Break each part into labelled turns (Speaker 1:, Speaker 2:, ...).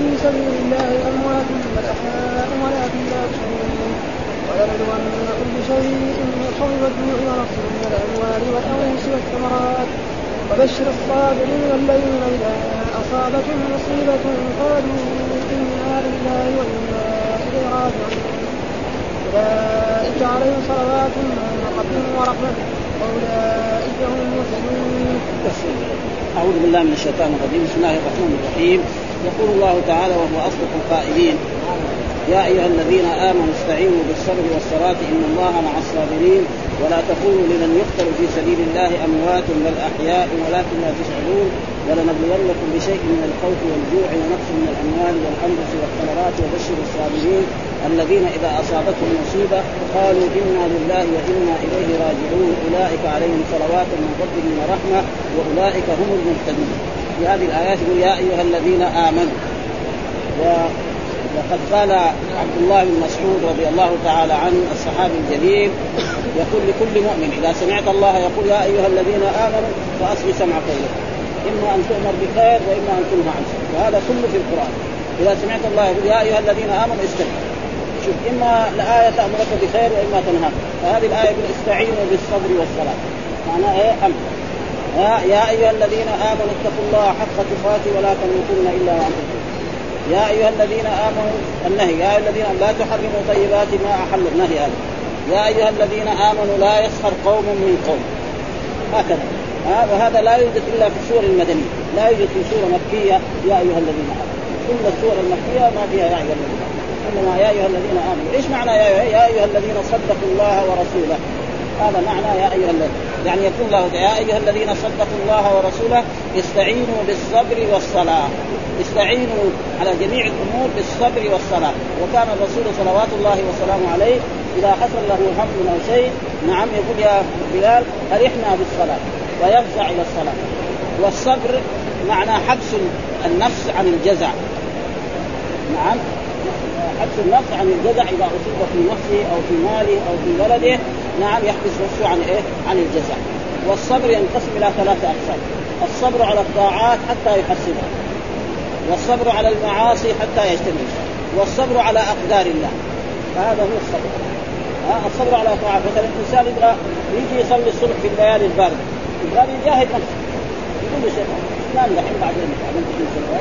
Speaker 1: في سبيل الله أموات بل أحياء ولكن لا تشعرون ولنبلونكم بشيء من الخوف والجوع ونقص من الأموال والأنفس والثمرات وبشر الصابرين الذين إذا أصابتهم مصيبة قالوا إنا لله وإنا إليه راجعون. أولئك عليهم صلوات من ربهم ورحمة. وأولئك هم المهتدون.
Speaker 2: أعوذ بالله من الشيطان الرجيم. بسم الله الرحمن الرحيم. يقول الله تعالى وهو أصدق القائلين يا أيها الذين آمنوا استعينوا بالصبر والصلاة إن الله مع الصابرين ولا تقولوا لمن يقتل في سبيل الله أموات بل أحياء ولكن لا تشعرون ولنبلونكم بشيء من الخوف والجوع ونقص من الأموال والأنفس والثمرات وبشر الصابرين الذين إذا أصابتهم مصيبة قالوا إنا لله وإنا إليه راجعون. أولئك عليهم صلوات من ربهم ورحمة وأولئك هم المهتدون. في هذه الآيات يقول يا أيها الذين آمنوا. وقد قال عبد الله بن مسعود رضي الله تعالى عنه الصحابي الجليل يقول لكل مؤمن إذا سمعت الله يقول يا أيها الذين آمنوا فاصغي سمع قوله إما أن تؤمر بخير وإما أن تنهى عن شر وهذا كله في القرآن. إذا سمعت الله يقول يا أيها الذين آمنوا استمعوا شوف إما الايه تأمرك بخير وإما تنهاك فهذه الآية يقول استعينوا بالصبر والصلاة. معناها إيه؟ أمر. يا أيها الذين آمنوا اتقوا الله حق تقاته ولا تموتن إلا وأنتم يا أيها الذين آمنوا النهي يا أيها الذين لا تحرموا طيبات ما أحل النهي هذا. يا أيها الذين آمنوا لا يسخر قوم من قوم. هكذا. ها وهذا لا يوجد إلا في السور المدنية. لا يوجد في سورة مكية يا أيها الذين آمنوا. كل السور المكية ما فيها يا أيها الذين آمنوا. إنما يا أيها الذين آمنوا. إيش معنى يا يا أيها الذين صدقوا الله ورسوله؟ هذا معنى يا أيها الذين يعني يقول الله يا أيها الذين صدقوا الله ورسوله استعينوا بالصبر والصلاة. استعينوا على جميع الأمور بالصبر والصلاة. وكان الرسول صلوات الله وسلامه عليه إذا حصل له هم أو شيء نعم يقول يا بلال أرحنا بالصلاة ويفزع إلى الصلاة. والصبر معنى حبس النفس عن الجزع. نعم. حبس النفس عن الجزع اذا اصيب في نفسه أو في ماله أو في بلده نعم يحبس نفسه عن إيه؟ عن الجزع والصبر ينقسم إلى ثلاثة اقسام الصبر على الطاعات حتى يحسنها والصبر على المعاصي حتى يجتنب والصبر على اقدار الله فهذا هو الصبر الصبر على طاعات مثلا الانسان يبغى يجي يصلي الصبح في الليالي البارده يبغى يجاهد نفسه يقول له شيء نام دحين بعدين بعدين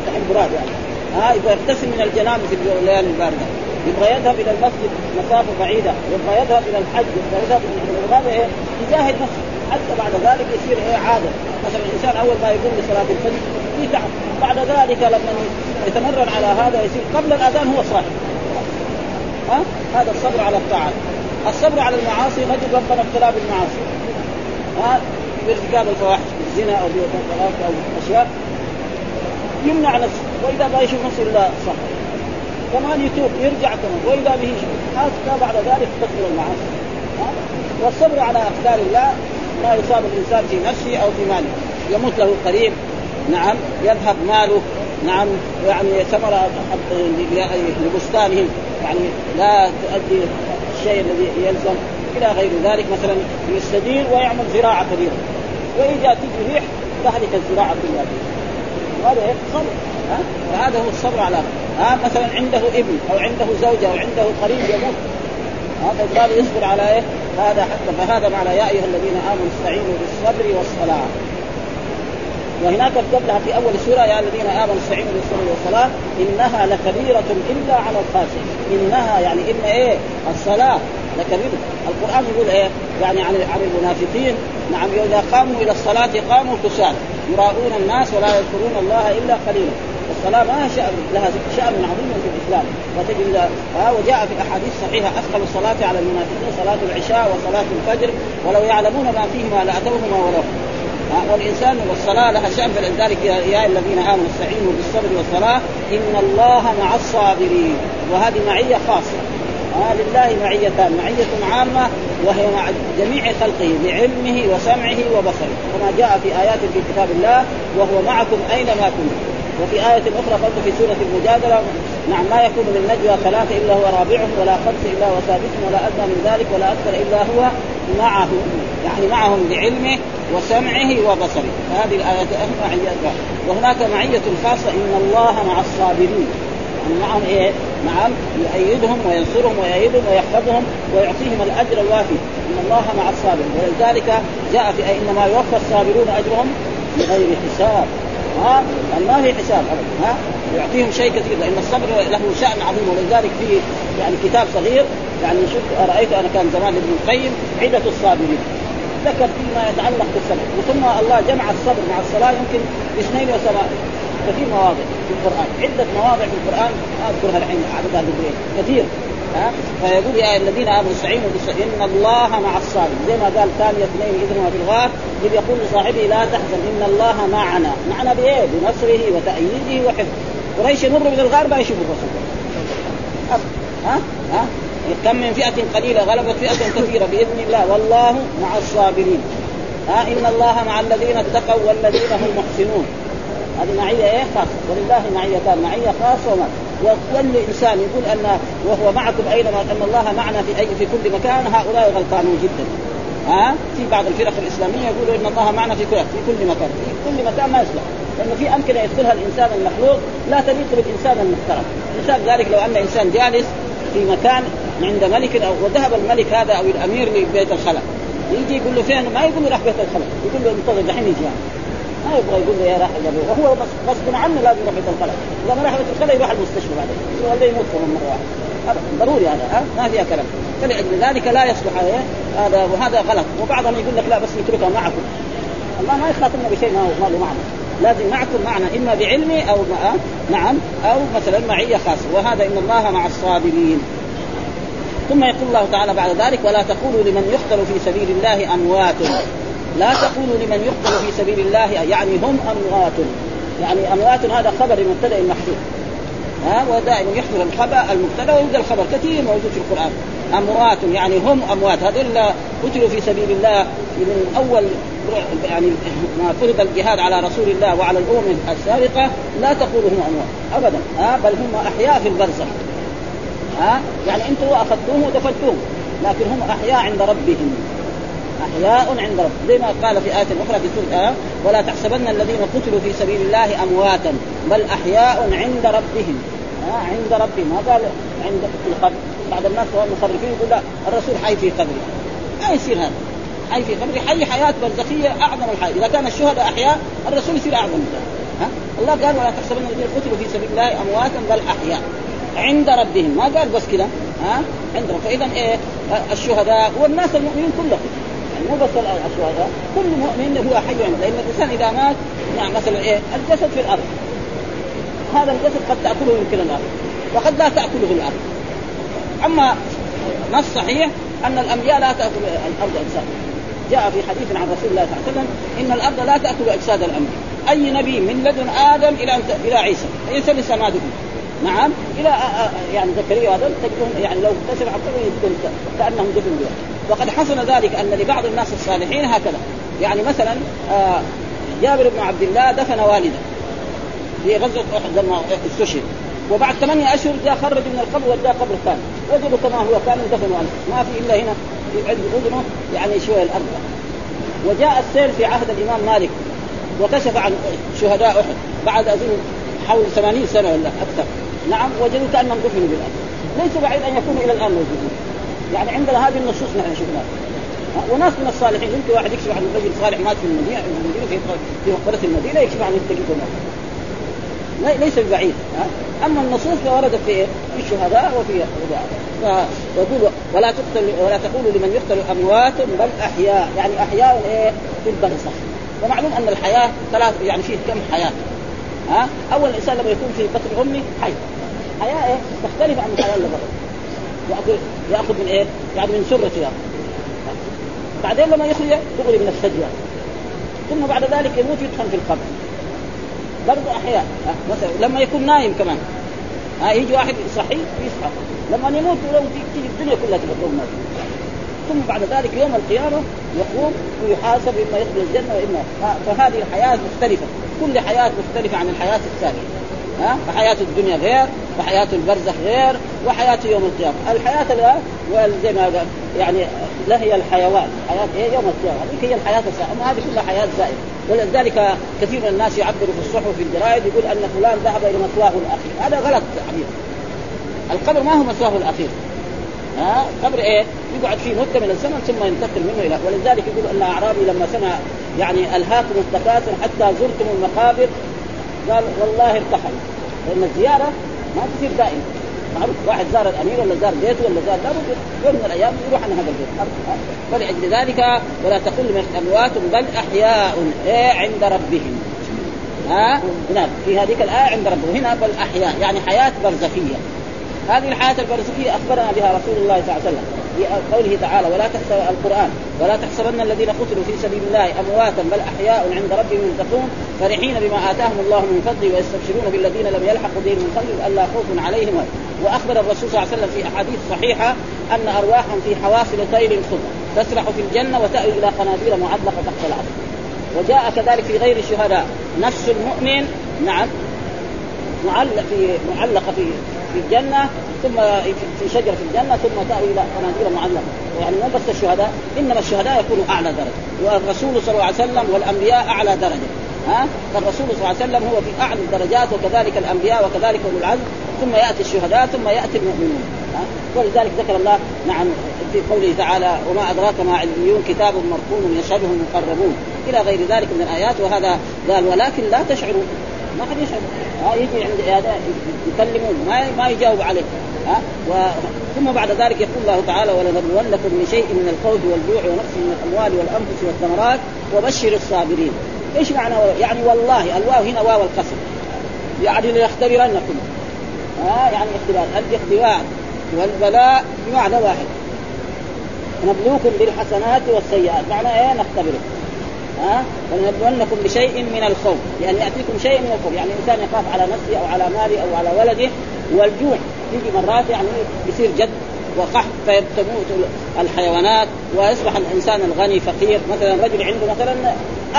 Speaker 2: دحين براد يعني ها يبغى يغتسل من الجنابة في الليالي الباردة. يبغى يذهب إلى المسجد مسافة بعيدة يبغى يذهب إلى الحج يبغى يذهب هذا إيه يجاهد نفسه. حتى بعد ذلك يصير إيه عادة. مثلا الإنسان أول ما يقوم لصلاة الفجر في تعب. بعد ذلك لما يتمرن على هذا يصير قبل الأذان هو صاحي ها؟ هذا الصبر على الطاعات الصبر على المعاصي نجد ربنا ابتلى بالمعاصي. ها؟ بارتكاب الفواحش بالزنا أو بالطلاق أو أشياء. يمنع نفسه. وإذا ما يشوف نفسه إلا صح. كمان يتوب يرجع كمان. وإذا به حتى بعد ذلك تكثر المعاصي. والصبر على اقدار الله ما يصاب الإنسان في نفسه أو في ماله. يموت له قريب. نعم. يذهب ماله. نعم. يعني ثمرة لبستانهم. يعني لا تؤدي الشيء الذي يلزم إلى غير ذلك. مثلا يستدير ويعمل زراعة كبيرة. وإذا تجي ريح تهلك الزراعة كلها. هذا صبر ها فهذا هو الصبر على ها؟ مثلا عنده ابن أو عنده زوجة أو عنده قريب يموت هذا قال يصبر على إيه؟ هذا حتى فهذا معنى يا أيها الذين آمنوا استعينوا بالصبر والصلاة. وهناك قبلها في أول سورة يا الذين آمنوا استعينوا بالصبر والصلاة إنها لكبيرة إلا على الخاشعين. إنها يعني ان إيه؟ الصلاة لكبيرة. القرآن يقول إيه؟ يعني عن عن المنافقين. نعم إذا قاموا إلى الصلاة قاموا كسالى يراؤون الناس ولا يذكرون الله إلا قليلا. الصلاة ما شأن لها شأن عظيم في الإسلام. وتجد ها وجاء في أحاديث صحيحة أثقل الصلاة على المنافقين صلاة العشاء وصلاة الفجر ولو يعلمون ما فيهما لأتوهما ولو والإنسان والصلاة لها شأن فلذلك يا الذين آمنوا استعينوا بالصبر والصلاة إن الله مع الصابرين. وهذه معية خاصة. آه لله معيتان. معية عامة وهي مع جميع خلقه بعلمه وسمعه وبصره. كما جاء في آيات في كتاب الله وهو معكم أينما كنتم. وفي آية أخرى برضه في سورة المجادلة نعم ما يكون من نجوى ثلاثة إلا هو رابعهم ولا خمسة إلا هو سادسهم ولا أدنى من ذلك ولا أكثر إلا هو معه يعني معهم بعلمه وسمعه وبصره. فهذه الآيات معية وهناك معية خاصة إن الله مع الصابرين. معهم إيه؟ نعم يؤيدهم وينصرهم ويؤيدهم ويحفظهم ويعطيهم الأجر الوافي. إن الله مع الصابرين. ولذلك جاء في إنما يوفى الصابرون أجرهم بغير حساب. ها؟ ما في حساب ابدا ها؟ يعطيهم شيء كثير لأن الصبر له شأن عظيم ولذلك في يعني كتاب صغير يعني شوف رايت أنا كان زمان ابن القيم عدة الصابرين. ذكر فيما يتعلق بالصبر وثم الله جمع الصبر مع الصلاة يمكن اثنين وسبعين كثير مواضع في القرآن. عدة مواضع في القرآن أذكرها الحين عددها كثير. ها؟ فيقول يا الذين آمنوا استعينوا إن الله مع الصابر زي ما قال ثاني اثنين اذ هما في الغار إذ يقول لصاحبه لا تحزن إن الله معنا. معنا بإيه؟ بنصره وتأييده وحفظه. قريش يمر من الغار ما يشوفوا الرسول. ها؟ ها؟ كم من فئة قليلة غلبت فئة كثيرة بإذن الله. والله مع الصابرين. ها؟ إن الله مع الذين اتقوا والذين هم محسنون. هذه معية إيه؟ خاصة. ولله معيتان معية خاصة وما وكل إنسان يقول أن وهو معكم أينما أن الله معنا في أي في كل مكان. هؤلاء غلطانون جدا. ها؟ في بعض الفرق الإسلامية يقولوا إن الله معنا في كل في كل مكان. في كل مكان ما يصلح. لأنه في أمكنة يدخلها الإنسان المخلوق. لا تليق بالإنسان المحترم. مثال ذلك لو أن إنسان جالس في مكان عند ملك أو وذهب الملك هذا أو الأمير لبيت الخلاء يجي يقول له فين؟ ما يقول له راح بيت الخلاء يقول له انتظر دحين يجي. يعني. ما يبغى يقول له يا راح وهو غصب عنه لازم يروح بيت الخلاء إذا ما راح بيت الخلاء يروح المستشفى بعدين. ولا يموت كمان مرة واحدة. ضروري هذا ها؟ ما فيها كلام. فلأجل ذلك لا يصلح هذا وهذا غلط. وبعضهم يقول لك لا بس نتركها معكم. الله ما يخاطبنا بشيء ما ما له معنى لازم معكم معنا إما بعلمي أو مع نعم. أو مثلا معية خاصة. وهذا إن الله مع الصابرين. ثم يقول الله تعالى بعد ذلك ولا تقولوا لمن يقتل في سبيل الله أموات. لا تقولوا لمن يقتل في سبيل الله يعني هم اموات يعني اموات هذا خبر مبتدأ محذوف ها ودائما يحضر الخبر المبتدأ ويبدا الخبر كثير موجود في القرآن. اموات يعني هم اموات هذول قتلوا في سبيل الله من أول يعني ما فرض الجهاد على رسول الله وعلى الأمم السابقة لا تقولوا هم اموات ابدا. ها بل هم أحياء في البرزخ. ها يعني أنتم أخذتوهم ودفنتوهم لكن هم أحياء عند ربهم. أحياء عند رب. زي ما قال في آية أخرى في سورة آه ولا تحسبن الذين قتلوا في سبيل الله أمواتا بل أحياء عند ربهم. آه عند ربهم. ما قال عند في القبر. بعض الناس المخرفين يقول لا الرسول حي في قبره. ما يصير هذا. حي في قبره. حي حياة برزخية أعظم الحياة. إذا كان الشهداء أحياء الرسول يصير أعظم. ها؟ الله قال ولا تحسبن الذين قتلوا في سبيل الله أمواتا بل أحياء. عند ربهم. ما قال بس كذا ها؟ عند فإذا إيه؟ الشهداء والناس المؤمنين كلهم. مو بس الشهداء كل مؤمن هو حي لأن الإنسان إذا مات يعني مثلا إيه الجسد في الأرض. هذا الجسد قد تأكله يمكن الأرض. وقد لا تأكله الأرض. أما نص صحيح أن الأنبياء لا تأكل الأرض اجساد جاء في حديث عن رسول الله صلى الله عليه وسلم إن الأرض لا تأكل أجساد الأنبياء. أي نبي من لدن آدم إلى إلى عيسى؟ عيسى لسه ما دفن نعم إلى يعني زكريا هذا تجدهم يعني لو اكتشف عقله كأنهم دفن بها وقد حصل ذلك أن لبعض الناس الصالحين هكذا. يعني مثلا جابر بن عبد الله دفن والده في غزوة أحد لما استشهد. وبعد ثمانية أشهر جاء خرج من القبر وداه قبر ثاني وجدوا كما هو كان دفن والده ما في إلا هنا في عند أذنه يعني شوية الأرض. وجاء السيل في عهد الإمام مالك وكشف عن شهداء أحد. بعد أظن حول 80 سنة ولا أكثر. نعم وجدوا كأنهم دفنوا بالأرض. ليس بعيد أن يكونوا إلى الآن موجودين. يعني عندنا هذه النصوص نحن شفناها. وناس من الصالحين يمكن واحد يكشف عن رجل صالح مات في المدينة في المدينة في في مقبره المدينة يكشف عن التقية ليس ببعيد أما النصوص فوردت في في الشهداء وفي فيقول ولا تقتل ولا تقولوا لمن يقتل أموات بل أحياء. يعني أحياء إيه؟ في البرزخ. ومعلوم أن الحياة ثلاث يعني فيه كم حياة. ها أول الانسان لما يكون في بطن أمه حي. حياة إيه؟ تختلف عن الحياة اللي برا ياخذ يأخذ من إيه؟ يعني من سرته يأخذ. بعدين لما يخرج يغلي من الثدي ثم بعد ذلك يموت يدخل في القبر. برضه أحياء. مثلا لما يكون نايم كمان. ها يجي واحد صحي يصحى. لما يموت لو تيجي الدنيا كلها تبقى ثم بعد ذلك يوم القيامة يقوم ويحاسب إما يدخل الجنة واما فهذه الحياة مختلفة. كل حياة مختلفة عن الحياة الثانية. ها؟ فحياة الدنيا غير وحياه البرزخ غير وحياة يوم القيامة. الحياة الآن زي ما يعني لا هي الحيوان حياة إيه يوم القيامة. هذيك هي الحياة السائله أما هذه كلها حياة زائدة. ولذلك كثير من الناس يعبر في الصحف في الجرائد يقول أن فلان ذهب إلى مثواه الأخير. هذا غلط تعبير القبر ما هو مثواه الأخير. ها؟ قبر إيه؟ يقعد فيه مده من الزمن ثم ينتقل منه إلى ولذلك يقول أن أعرابي لما سمع يعني ألهاكم التكاثر حتى زرتم المقابر قال والله ارتحل. لأن الزيارة ما تصير دائما. معروف واحد زار الأمير ولا زار بيته ولا زار داره يوم من الأيام يروح عن هذا البيت. فلأجل ذلك ولا تقل من اموات بل أحياء. إيه عند ربهم. ها؟ هنا في هذيك الآية عند ربهم. هنا بل أحياء يعني حياة برزخية. هذه الحياة البرزخية أخبرنا بها رسول الله صلى الله عليه وسلم. في قوله تعالى ولا تحسب القرآن ولا تحسبن الذين قتلوا في سبيل الله أمواتا بل أحياء عند ربهم يرزقون فرحين بما آتاهم الله من فضله ويستبشرون بالذين لم يلحقوا بهم من خلفهم ألا خوف عليهم وأخبر الرسول صلى الله عليه وسلم في أحاديث صحيحة أن أرواحهم في حوافل طير خضر تسرح في الجنة وتأوي إلى قناديل معلقة تحت الأرض. وجاء كذلك في غير الشهداء نفس المؤمن نعم معلق في معلقه في في الجنة ثم في شجره في الجنة ثم تاوي إلى قناديل معلقة. يعني مو بس الشهداء إنما الشهداء يكونوا أعلى درجة. والرسول صلى الله عليه وسلم والأنبياء أعلى درجة. ها؟ فالرسول صلى الله عليه وسلم هو في أعلى الدرجات وكذلك الأنبياء وكذلك أولو العزم. ثم يأتي الشهداء ثم يأتي المؤمنون. ولذلك ذكر الله نعم في قوله تعالى وما أدراك ما عليون كتاب مرقوم يشهده المقربون. إلى غير ذلك من الآيات وهذا قال ولكن لا تشعرون. ما حد يشعر. ها يجي عند يكلمون ما ما يجاوب عليه ها؟ و... ثم بعد ذلك يقول الله تعالى ولنبلونكم بشيء من الخوف والجوع ونقص من الأموال والأنفس والثمرات وبشر الصابرين. إيش معنى؟ يعني والله الواو هنا واو القسم يعني ليختبرنكم. ها؟ يعني اختبار. الاختبار والبلاء بمعنى واحد. نبلوكم بالحسنات والسيئات. معنى إيه؟ نختبركم ها؟ ولنبلونكم بشيء من الخوف لأن يأتيكم شيء من الخوف يعني الانسان يخاف على نفسه أو على ماله أو على ولده والجوع يجي مرات يعني يصير جد وقحط فتموت الحيوانات ويصبح الإنسان الغني فقير. مثلا رجل عنده مثلا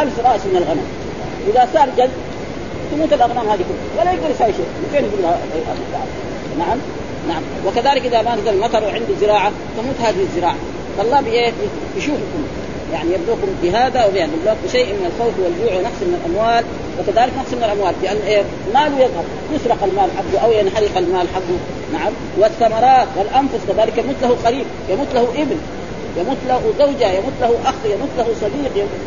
Speaker 2: ألف رأس من الغنم إذا صار جد تموت الأغنام هذه كلها ولا يقدر يسوي شيء. فين يقول نعم نعم. وكذلك إذا ما نزل المطر وعنده زراعة تموت هذه الزراعة. فالله بإيه؟ يشوفكم يعني يبلوكم بهذا وبهذا يبلوك بشيء من الخوف والجوع ونقص من الأموال وكذلك نقص من الأموال. لأن إيه؟ ماله يذهب يسرق المال حقه أو ينحرق المال حقه. نعم. والثمرات والأنفس كذلك يموت له قريب يموت له ابن يموت له زوجة يموت له أخ يموت له صديق يموت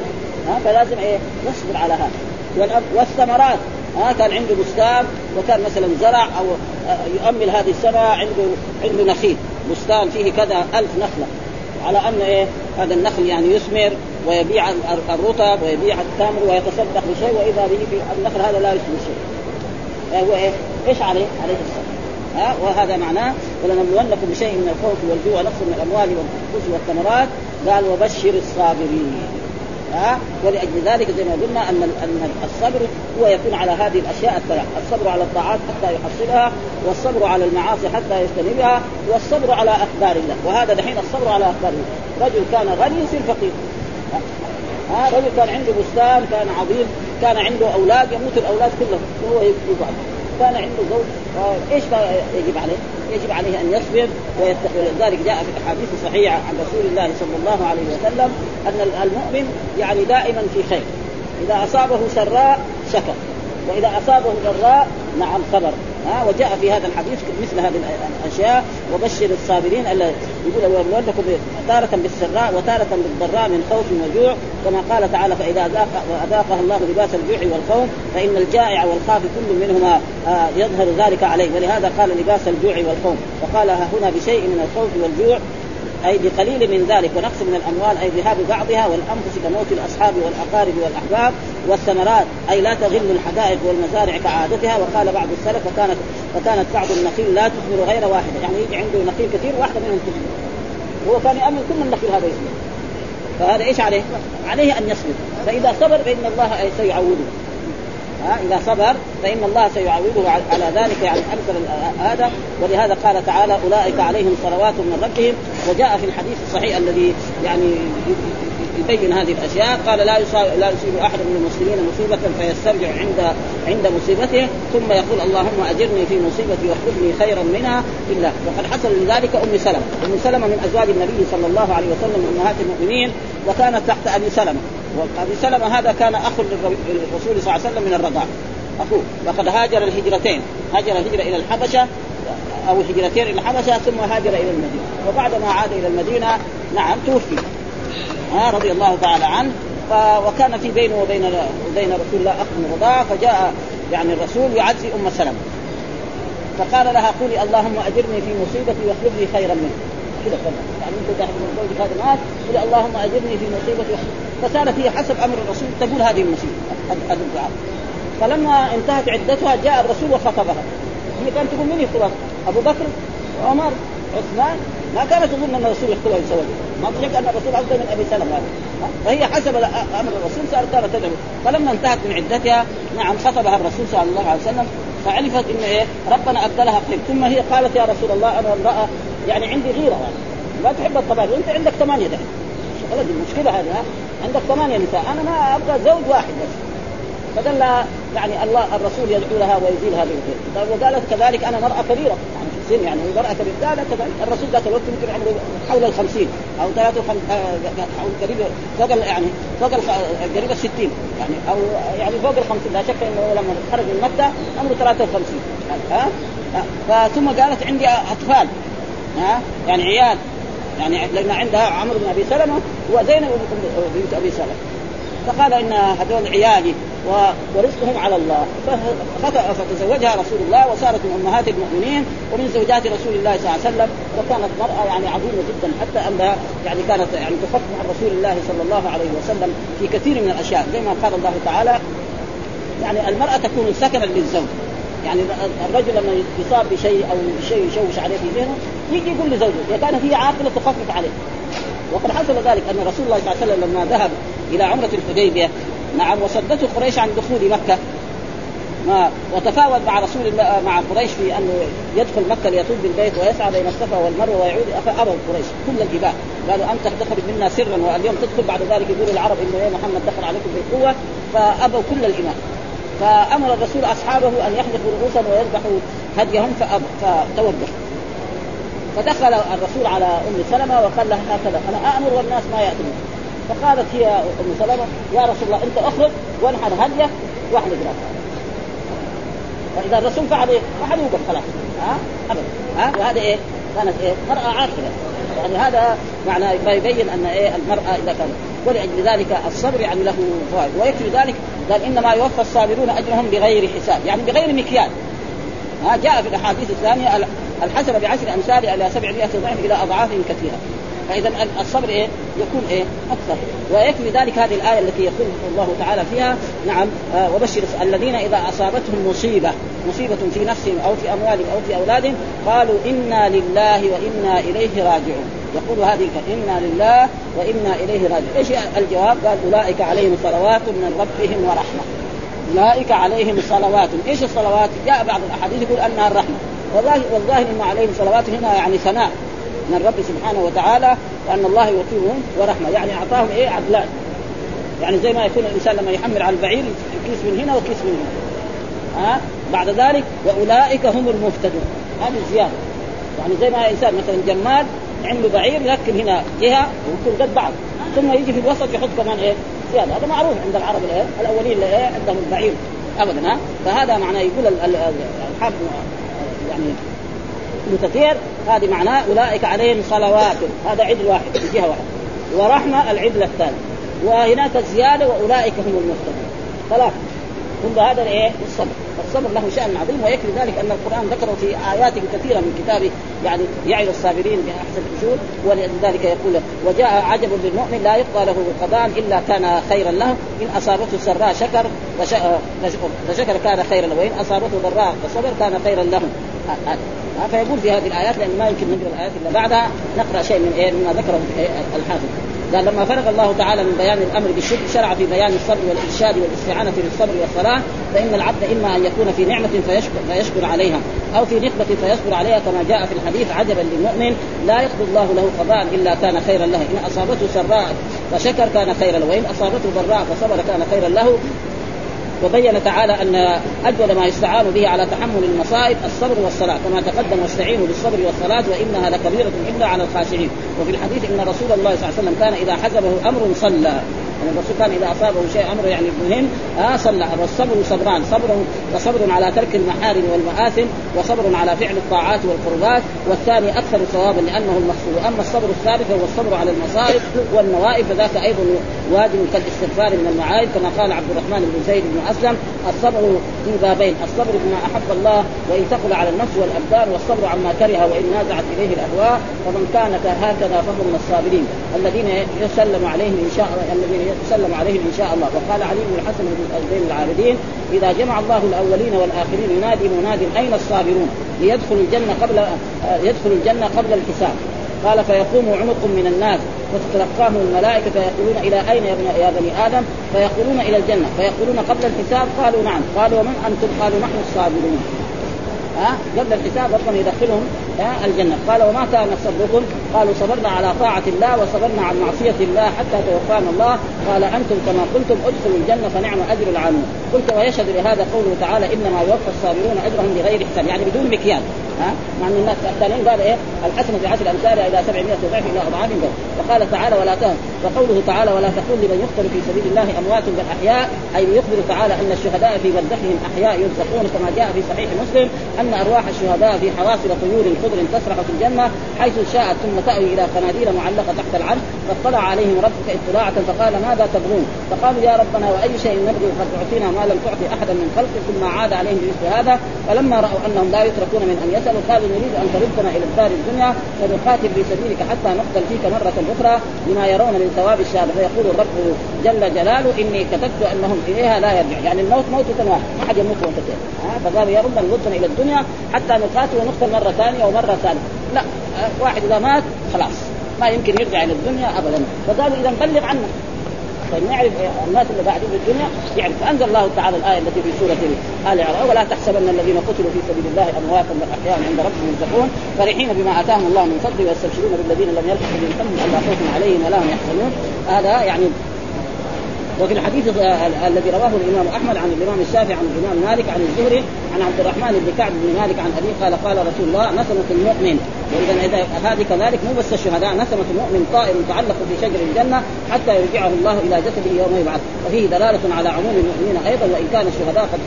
Speaker 2: ها؟ فلازم إيه؟ نصبر على هذا. والثمرات ها؟ كان عنده بستان وكان مثلا زرع أو يؤمل هذه السنة عنده عنده نخيل. بستان فيه كذا ألف نخلة. على أن إيه؟ هذا النخل يعني يثمر ويبيع الرطب ويبيع التمر ويتصدق بشيء وإذا به في النخل هذا لا يثمر شيء. هو إيه؟ إيش عليه؟ عليه الصبر ها؟ وهذا معناه ولنبلونكم بشيء من الخوف والجوع ونقص من الأموال والانفس والثمرات. قال وبشر الصابرين. ها؟ ولأجل ذلك زي ما قلنا أن أن الصبر هو يكون على هذه الأشياء الثلاث، الصبر على الطاعات حتى يحصلها، والصبر على المعاصي حتى يجتنبها، والصبر على اقدار الله، وهذا دحين الصبر على اقدار الله، رجل كان غني يصير فقير. ها؟ رجل كان عنده بستان كان عظيم كان عنده أولاد يموت الأولاد كلهم. وهو يقعد كان عنده زوج. إيش يجب عليه؟ يجب عليه أن يصبر ويتقي. ولذلك جاء في الأحاديث الصحيحة عن رسول الله صلى الله عليه وسلم أن المؤمن يعني دائما في خير. إذا أصابه سراء شكر. وإذا أصابه ضراء نعم صبر ها وجاء في هذا الحديث مثل هذه الأشياء وبشر الصابرين يقول ولنبلونكم تارة بالسراء وتارة بالضراء من خوف وجوع كما قال تعالى فإذا اذاق واذاقها الله لباس الجوع والخوف فإن الجائع والخاف كل منهما آه، يظهر ذلك عليه. ولهذا قال لباس الجوع والخوف وقال هنا بشيء من الخوف والجوع أي بقليل من ذلك ونقص من الأموال أي ذهاب بعضها والأنفس كموت الأصحاب والأقارب والأحباب والثمرات. أي لا تغل الحدائق والمزارع كعادتها. وقال بعض السلف وكانت وكانت بعض النخيل لا تثمر غير واحدة. يعني يجي عنده نخيل كثير واحدة منهم تثمر هو كان يامل كل النخيل هذا يثمر فهذا إيش عليه؟ عليه أن يصبر فإذا صبر فإن الله سيعوده ها إذا صبر فإن الله سيعوضه على ذلك يعني امثل هذا. ولهذا قال تعالى أولئك عليهم صلوات من ربهم. وجاء في الحديث الصحيح الذي يعني يبين هذه الأشياء. قال لا يصاب لا يصيب أحد من المسلمين مصيبة فيسترجع عند عند مصيبته. ثم يقول اللهم أجرني في مصيبتي واخلفني خيرا منها بالله وقد حصل لذلك أم سلمة. أم سلمة من أزواج النبي صلى الله عليه وسلم أمهات المؤمنين وكانت تحت أبي سلمة. وابي سلمه هذا كان أخ للرسول صلى الله عليه وسلم من الرضاع. أخوه وقد هاجر الهجرتين. هاجر الهجرة إلى الحبشة أو هجرتين إلى الحبشة ثم هاجر إلى المدينة. وبعد ما عاد إلى المدينة نعم توفي. ها رضي الله تعالى عنه. وكان في بينه وبين وبين رسول الله أخ من الرضاعه فجاء يعني الرسول يعزي أم سلمة. فقال لها قولي اللهم أجرني في مصيبتي واخلف لي خيرا منه. كذا يعني أنت تحت من زوجك هذا مات قولي اللهم أجرني في مصيبتي فصارت هي حسب أمر الرسول تقول هذه المصيبة. هذا الدعاء فلما انتهت عدتها جاء الرسول وخطبها. هي كانت تقول من يخطبها؟ أبو بكر وعمر عثمان؟ ما كانت تظن أن الرسول يخطبها يسوي ما تشك أن الرسول أفضل من أبي سلمة. فهي حسب أمر الرسول صارت تدعو. فلما انتهت من عدتها نعم خطبها الرسول صلى الله عليه وسلم فعرفت انه إيه ربنا أبدلها خير ثم هي قالت يا رسول الله أنا امرأة يعني عندي غيرة. ما تحب الطبائع وانت عندك ثمانية دحين المشكلة هذه عندك ثمانية نساء. أنا ما أبغى زوج واحد بس. فدل يعني الله الرسول يدعو لها ويزيل هذه الخير طيب وقالت كذلك أنا مرأة كبيرة. يعني في السن يعني مرأة كبيرة. قالت كذلك. الرسول ذاك الوقت يمكن عمره حول ال 50 أو 53 أو قريب فوق يعني فوق قريب ال 60 يعني أو يعني فوق ال 50 لا شك إنه لما خرج من مكة عمره 53 ها؟ ثم قالت عندي أطفال. ها؟ يعني عيال. يعني لأن عندها عمرو بن أبي سلمة وزينب بنت أبي سلمة. فقال إن هذول عيالي ورزقهم على الله. فتزوجها رسول الله وصارت من أمهات المؤمنين ومن زوجات رسول الله صلى الله عليه وسلم. وكانت مراه يعني عظيمة جدا حتى أنها يعني كانت يعني تخف مع رسول الله صلى الله عليه وسلم في كثير من الأشياء زي ما قال الله تعالى. يعني المرأة تكون سكنا للزوج. يعني الرجل لما يصاب بشيء أو شيء يشوش عليه في ذهنه يجي يقول لزوجه إذا كانت هي عاقلة تخفف عليه. وقد حصل ذلك أن رسول الله صلى الله عليه وسلم لما ذهب إلى عمرة الحديبية نعم وصدته قريش عن دخول مكة ما وتفاوض مع رسول الله مع قريش في أنه يدخل مكة ليطوف بالبيت ويسعى بين الصفا والمروة ويعود فأبوا قريش كل الجبال. قالوا أنت تخرج منا سرا واليوم تدخل بعد ذلك يقول العرب إنه يا محمد دخل عليكم بالقوة فأبوا كل الايمان فأمر الرسول أصحابه أن يحلقوا رؤوسهم ويذبحوا هديهم فتوقف فدخل الرسول على أم سلمة وقال لها هكذا أنا آمر والناس ما يأتون. فقالت هي أم سلمة يا رسول الله أنت اخرج وانحر هدية واحلق راسك فإذا الرسول فعل إيه؟ ما حد يوقف خلاص. ها؟ أبدا. ها؟ وهذا إيه؟ كانت إيه؟ مرأة عاقلة. يعني هذا معنى ما يبين أن إيه؟ المرأة إذا كانت ولأجل ذلك الصبر يعني له فوائد. ويكفي ذلك قال إنما يوفى الصابرون أجرهم بغير حساب يعني بغير مكيال. ها؟ جاء في الأحاديث الثانية الحسنه بعشر أمثال إلى 700 ضعف إلى أضعاف كثيرة فإذا الصبر إيه؟ يكون إيه؟ أكثر ويكفي ذلك هذه الآية التي يقول الله تعالى فيها نعم آه وبشر الذين إذا أصابتهم مصيبة مصيبة في نفسهم أو في أموالهم أو في أولادهم قالوا إنا لله وإنا إليه راجعون يقول هذه إنا لله وإنا إليه راجعون إيش الجواب؟ قال أولئك عليهم صلوات من ربهم ورحمة أولئك عليهم صلوات إيش الصلوات؟ جاء بعض الأحاديث يقول أنها الرحمة والظاهر إن عليهم صلوات هنا يعني ثناء من الرب سبحانه وتعالى وأن الله يوقيهم ورحمة. يعني أعطاهم إيه؟ عدلان يعني زي ما يكون الإنسان لما يحمل على البعير كيس من هنا وكيس من هنا. ها؟ بعد ذلك وأولئك هم المهتدون. هذه زياده يعني زي ما انسان مثلا جمال عنده بعير يركب هنا جهة ويكون قد بعض. ثم يجي في الوسط يحط كمان إيه؟ زيادة. هذا معروف عند العرب الايه الأولين اللي إيه عندهم البعير ابدا ها؟ فهذا معناه يقول الحافظ يعني كثير هذه معناه أولئك عليهم صلوات. هذا عدل واحد في جهة واحدة. ورحمة العدل الثاني. وهناك الزياده وأولئك هم المهتدون. ثلاثة ثم هذا الإيه؟ الصبر، الصبر له شأن عظيم ويكفي ذلك أن القرآن ذكره في آيات كثيرة من كتابه يعني يعظ الصابرين بأحسن الاجور ولذلك يقول وجاء عجب للمؤمن لا يقضى له قضاء إلا كان خيرا له. إن أصابته سراء شكر فشكر كان خيرا له. وإن أصابته ضراء فصبر كان خيرا له. فيقول في هذه الآيات لأن ما يمكن نقرأ الآيات إلا بعدها نقرأ شيء من إيه؟ مما ذكره الحافظ. قال لما فرغ الله تعالى من بيان الأمر بالشكر شرع في بيان الصبر والإرشاد والاستعانة بالصبر والصلاة فإن العبد إما أن يكون في نعمة فيشكر, فيشكر عليها أو في نقمة فيصبر عليها كما جاء في الحديث عجبا للمؤمن لا يقضي الله له قضاء إلا كان خيرا له. إن أصابته سراء فشكر كان خيرا له وإن أصابته ضراء فصبر كان خيرا له. وبين تعالى أن أجود ما يستعان به على تحمل المصائب الصبر والصلاة كما تقدم واستعينوا بالصبر والصلاة وإنها لكبيرة إلا على الخاشعين. وفي الحديث إن رسول الله صلى الله عليه وسلم كان إذا حزبه أمر صلى. يعني الرسول كان إذا أصابه شيء أمر يعني مهم آه صلى. والصبر صبران. صبر فصبر على ترك المحارم والمآثم وصبر على فعل الطاعات والقربات والثاني أكثر ثوابا لأنه المقصود. اما الصبر الثالث هو الصبر على المصائب والنوائب فذاك أيضا واجب كالاستغفار من المعايب كما قال عبد الرحمن بن زيد بن أسلم الصبر في بابين الصبر بما أحب الله وإن ثقل على النفس والأبدان والصبر عما كره وإن نازعت إليه الأهواء فمن كان هكذا فهو من الصابرين. الذين يسلم عليهم إن شاء الله الذين يسلم عليهم إن شاء الله. وقال علي بن الحسن بن العابدين إذا جمع الله الأولين والآخرين ينادي مناد أين الصابرون؟ ليدخلوا الجنة قبل يدخلوا الجنة قبل الحساب. قال فيقوم عنق من الناس وتتلقاهم الملائكة فيقولون إلى أين يا, بني آدم؟ فيقولون إلى الجنة فيقولون قبل الحساب قالوا نعم قالوا ومن أنتم؟ قالوا نحن الصابرون ها قبل الحساب ربنا يدخلهم الجنة. قال وما كان صبركم؟ قالوا صبرنا على طاعة الله وصبرنا عن معصية الله حتى توفانا الله. قال أنتم كما قلتم ادخلوا الجنة فنعم أجر العاملين. قلت ويشهد لهذا قوله تعالى إنما يوفى الصابرون أجرهم بغير حساب يعني بدون مكيال ها؟ مع أن الناس الثانيين قال إيه؟ الحسنه بعشر امثالها إلى 700 ضعف إلى أضعاف وقال تعالى ولا تهن. وقوله تعالى ولا تقول لمن يقتل في سبيل الله أموات بل احياء أي يخبر تعالى أن الشهداء في بردهم أحياء يرزقون كما جاء في صحيح مسلم أن أرواح الشهداء في حواصل طيور خضر تسرح في الجنة حيث شاءت ثم تأوي إلى قناديل معلقة تحت العرش. فاطلع عليهم ربك اطلاعه فقال ماذا تبغون؟ فقالوا يا ربنا وأي شيء نبغي قد أعطينا ما لم تعطي أحدا من خلقك ثم عاد عليهم بمثل هذا. فلما رأوا أنهم لا يتركون من أن يسألوا قالوا نريد أن تردنا إلى الدار الدنيا فنقاتل في سبيلك حتى نقتل فيك مرة أخرى لما يرون من ثواب الشهادة. فيقول الرب جل جلاله إني كتبت أنهم إليها لا يرجع يعني الموت موتة واحد ما حد يموت وانت فقالوا يا رب نردنا إلى الدنيا حتى نقاتل ونقتل مرة ثانية ومرة ثالثة. لا واحد إذا مات خلاص. ما يمكن يرجع إلى الدنيا ابدا. فقالوا إذا بلغ عنا. طيب نعرف الناس اللي قاعدين في الدنيا. يعني فأنزل الله تعالى الآية التي في سورة آل عمران ولا تحسبن الذين قتلوا في سبيل الله امواتا بل احياء عند ربهم يرزقون فرحين بما آتاهم الله من فضله ويستبشرون بالذين لم يلحقوا بهم الا خوف عليهم ولا هم يحزنون. هذا يعني وفي الحديث الذي رواه الإمام أحمد عن الإمام الشافعي عن الإمام مالك عن الزهري عن عبد الرحمن بن كعب بن مالك عن أبيه قال قال رسول الله نسمة المؤمن. وإذا إذا هذه كذلك مو بس الشهداء نسمة المؤمن طائر متعلق في شجر الجنة حتى يرجعه الله إلى جسده يوم يبعث. وفيه دلالة على عموم المؤمنين أيضا وإن كان الشهداء قد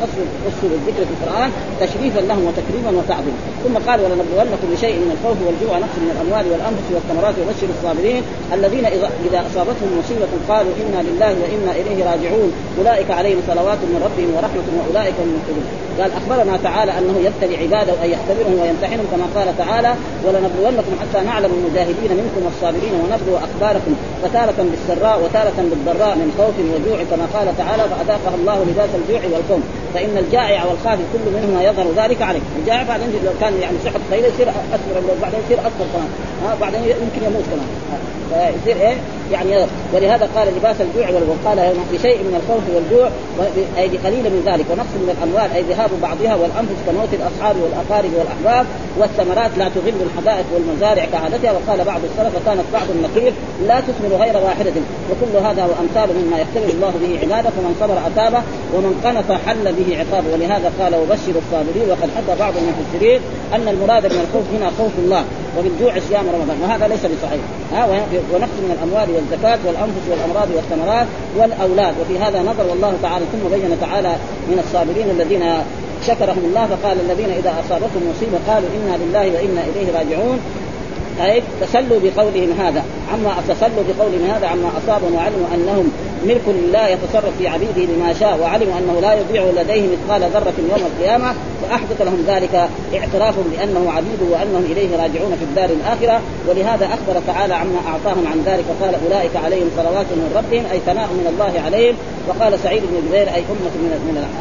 Speaker 2: خصوا بالذكر في القرآن تشريفا لهم وتكريما وتعظيما. ثم قال ولنبلونكم بشيء من الخوف والجوع نقص من الأموال والأنفس والثمرات وبشر الصابرين الذين إذا أصابتهم مصيبة قالوا إنا لله وإنا إليه راجعون. أولئك عليهم صلوات من ربهم ورحمة وأولئك هم المهتدون. قال أخبرنا تعالى أنه يبتلي عباده أن يختبرهم ويمتحنهم كما قال تعالى ولنبلونكم حتى نعلم المجاهدين منكم والصابرين ونبلو أخباركم فتارة بالسراء وتارة بالضراء من خوف وجوع كما قال تعالى فأذاقها الله لباس الجوع والخوف. فإن الجائع والخافي كل منهما يظهر ذلك عليه، الجائع بعدين لو كان يعني صحة قليلة يصير اسمر بعدين يصير أكثر كمان، ها بعدين يمكن يموت كمان، فيصير إيه؟ يعني ولهذا قال لباس الجوع وقال بشيء من الخوف والجوع اي بقليل من ذلك. ونقص من الأموال أي ذهاب بعضها والأنفس كموت الأصحاب والأقارب والأحباب والثمرات لا تغل الحدائق والمزارع كعادتها. وقال بعض السلف وكانت بعض النخيل لا تثمر غير واحدة. وكل هذا وأمثال مما يختبر الله به عباده. فمن صبر اتابه ومن قنط حل به عقابه. ولهذا قال وبشر الصابرين وقد حكى بعض المفسرين أن المراد من الخوف هنا خوف الله وبالجوع صيام رمضان. وهذا ليس بصحيح. ها ونقص من الأموال والزكاة والأنفس والأمراض والثمرات والأولاد. وفي هذا نظر والله تعالى ثم بين تعالى من الصابرين الذين شكرهم الله فقال الذين إذا أصابتهم مصيبة قالوا إنا لله وإنا إليه راجعون. أي تسلوا بقولهم هذا. عما تسلوا بقولهم هذا عما أصابهم وعلموا أنهم ملك لله يتصرف في عبيده بما شاء وعلموا أنه لا يضيع لديه مثقال ذرة يوم القيامة فاحدث لهم ذلك اعتراف بأنه عبيد وأنهم إليه راجعون في الدار الآخرة. ولهذا أخبر تعالى عما أعطاهم عن ذلك قال أولئك عليهم صلوات من ربهم أي ثناء من الله عليهم. وقال سعيد بن جبير أي أمة من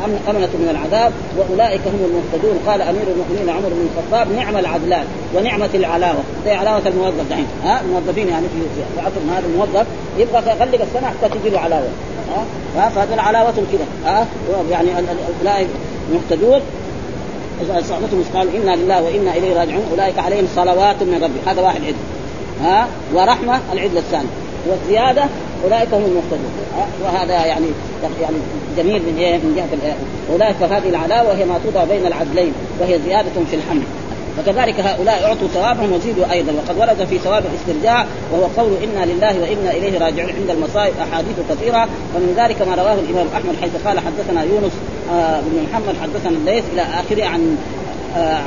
Speaker 2: من أمنة من العذاب وأولئك هم المهتدون. قال أمير المؤمنين عمر بن الخطاب نعم العدلان ونعمة العلاوة. زي علاوة الموظف دحين؟ ها؟ الموظفين يعني في عصرنا هذا الموظف. يبغى يغلق السنة حتى تجي له علاوه ها؟ فهذا العلاوة كذا. ها؟ يعني اولئك مهتدون اذا اصابتهم قالوا إنا لله وإنا إليه راجعون. أولئك عليهم صلوات من ربهم هذا واحد عدل. ها؟ ورحمة العدل الثاني. والزيادة أولئك هم المهتدون. وهذا يعني يعني جميل من إيه من جهة أولئك هذه العلاوه وهي ما توضع بين العدلين وهي زيادة في الحمل. وكذلك هؤلاء أعطوا ثوابهم وزيدوا أيضا وقد ورد في ثواب الاسترجاع وهو قول إنا لله وإنا إليه راجعون عند المصائب أحاديث كثيرة. ومن ذلك ما رواه الإمام أحمد حيث قال حدثنا يونس آه بن محمد حدثنا الليث إلى آخره عن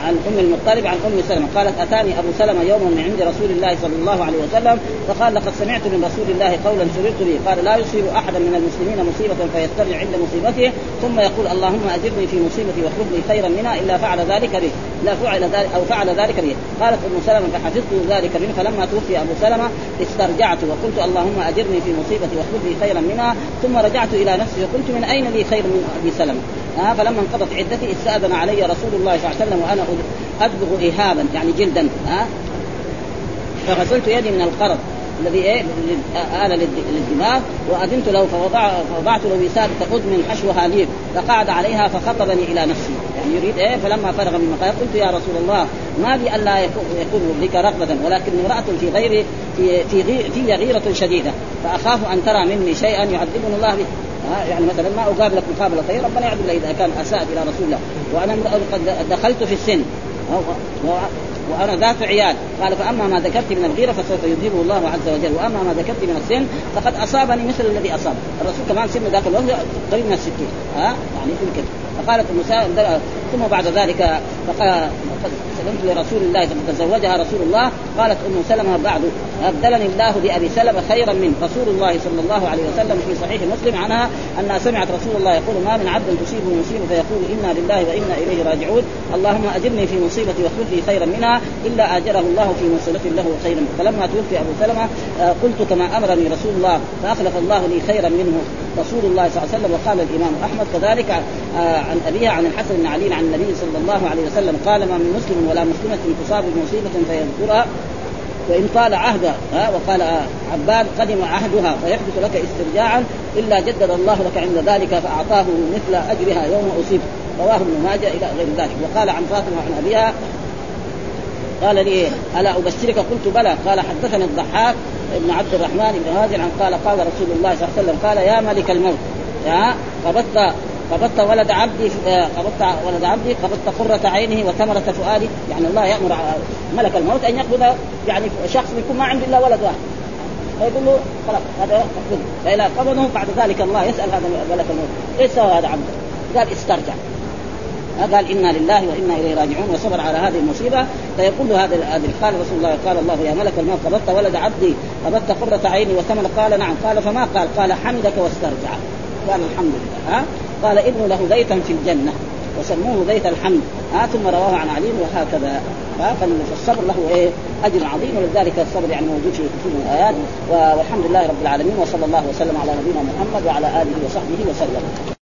Speaker 2: عن أم المطلب عن أم سلمة. قالت أتاني أبو سلمة يوما من عند رسول الله صلى الله عليه وسلم فقال لقد سمعت من رسول الله قولا سررت به. قال لا يصيب احدا من المسلمين مصيبة فيسترجع عند مصيبته. ثم يقول اللهم اجرني في مصيبتي واخلف لي خيرا منها إلا فعل ذلك به لا فعل ذلك أو فعل ذلك به. قالت أم سلمة فحفظت ذلك منه. فلما توفي أبو سلمة استرجعت وقلت اللهم اجرني في مصيبتي واخلف لي خيرا منها. ثم رجعت إلى نفسي وقلت من أين لي خير من أبي سلمة؟ ها فلما انقضت عدتي استأذن علي رسول الله صلى الله عليه وسلم وأنا ادبغ ايهابا يعني جلدا ها. فغسلت يدي من القرض الذي إيه آل للدماغ وأذنت له فوضع فوضعت له وسادة قد من حشوها لي فقعد عليها فخطبني إلى نفسي. يعني يريد إيه فلما فرغ من مقام قلت يا رسول الله ما بي ألا يكون بك رغبة ولكن امرأة في غير في في, في غيرة شديدة فأخاف أن ترى مني شيئا يعذبني الله به. يعني مثلا ما أقابلك مقابلة طيب ربنا يعذب إذا كان اساء إلى رسول الله. وأنا قد دخلت في السن. وأنا ذات عيال. قال فأما ما ذكرت من الغيرة فسوف يذهبه الله عز وجل. وأما ما ذكرت من السن فقد أصابني مثل الذي أصاب. الرسول كمان سن ذاك الوقت قريب من الستين. ها؟ يعني يمكن. فقالت ام ثم بعد ذلك فقال سلمت لرسول الله ثم تزوجها رسول الله. قالت أم سلمة بعد. أبدلني الله بأبي سلمة خيرا من رسول الله صلى الله عليه وسلم في صحيح مسلم عنها أنها سمعت رسول الله يقول ما من عبد تصيبه مصيبة فيقول إنا لله وإنا إليه راجعون. اللهم أجرني في مصيبتي واخلف لي خيرا منها. إلا أجره الله في مصيبته له خيرا. فلما توفي أبو سلمة آه، قلت كما أمرني رسول الله فأخلف الله لي خيرا منه. رسول الله صلى الله عليه وسلم وقال الإمام أحمد كذلك آه، عن أبيها عن الحسن بن علي عن النبي صلى الله عليه وسلم قال ما من مسلم ولا مسلمة تصاب بمصيبة فيذكرها وإن طال عهدها وقال عباد قدم عهدها فيحدث لك استرجاعا إلا جدد الله لك عند ذلك فأعطاه مثل أجرها يوم أصيب. رواه ابن ماجه إلى غير ذلك. وقال عن فاطمة عن أبيها قال لي ألا أبشرك؟ قلت بلى. قال حدثني الضحاك ابن عبد الرحمن بن هازل عن قال قال رسول الله صلى الله عليه وسلم قال يا ملك الموت يا قبضت قبضت ولد عبدي آه، قبضت ولد عبدي قبضت قرة عينه وثمرة فؤادي يعني الله يأمر ملك الموت أن يقبض يعني شخص يكون ما عنده إلا ولد واحد. فيقول له خلاص هذا قبض فإذا قبضه بعد ذلك الله يسأل هذا ملك الموت إيش سوى هذا عبده؟ قال استرجع. قال إنا لله وإنا إليه راجعون. وصبر على هذه المصيبة. فيقول هذا هذا قال رسول الله قال الله يا ملك الموت قبضت ولد عبدي قبضت قرة عيني وثمن قال نعم. قال فما قال؟ قال حمدك واسترجع. قال الحمد لله. ها قال ابن له بيتا في الجنة وسموه بيت الحمد. ها ثم رواه عن علي وهكذا. فالصبر له إيه؟ أجر عظيم ولذلك الصبر يعني موجود في كثير من الايات والحمد لله رب العالمين وصلى الله وسلم على نبينا محمد وعلى آله وصحبه وسلم.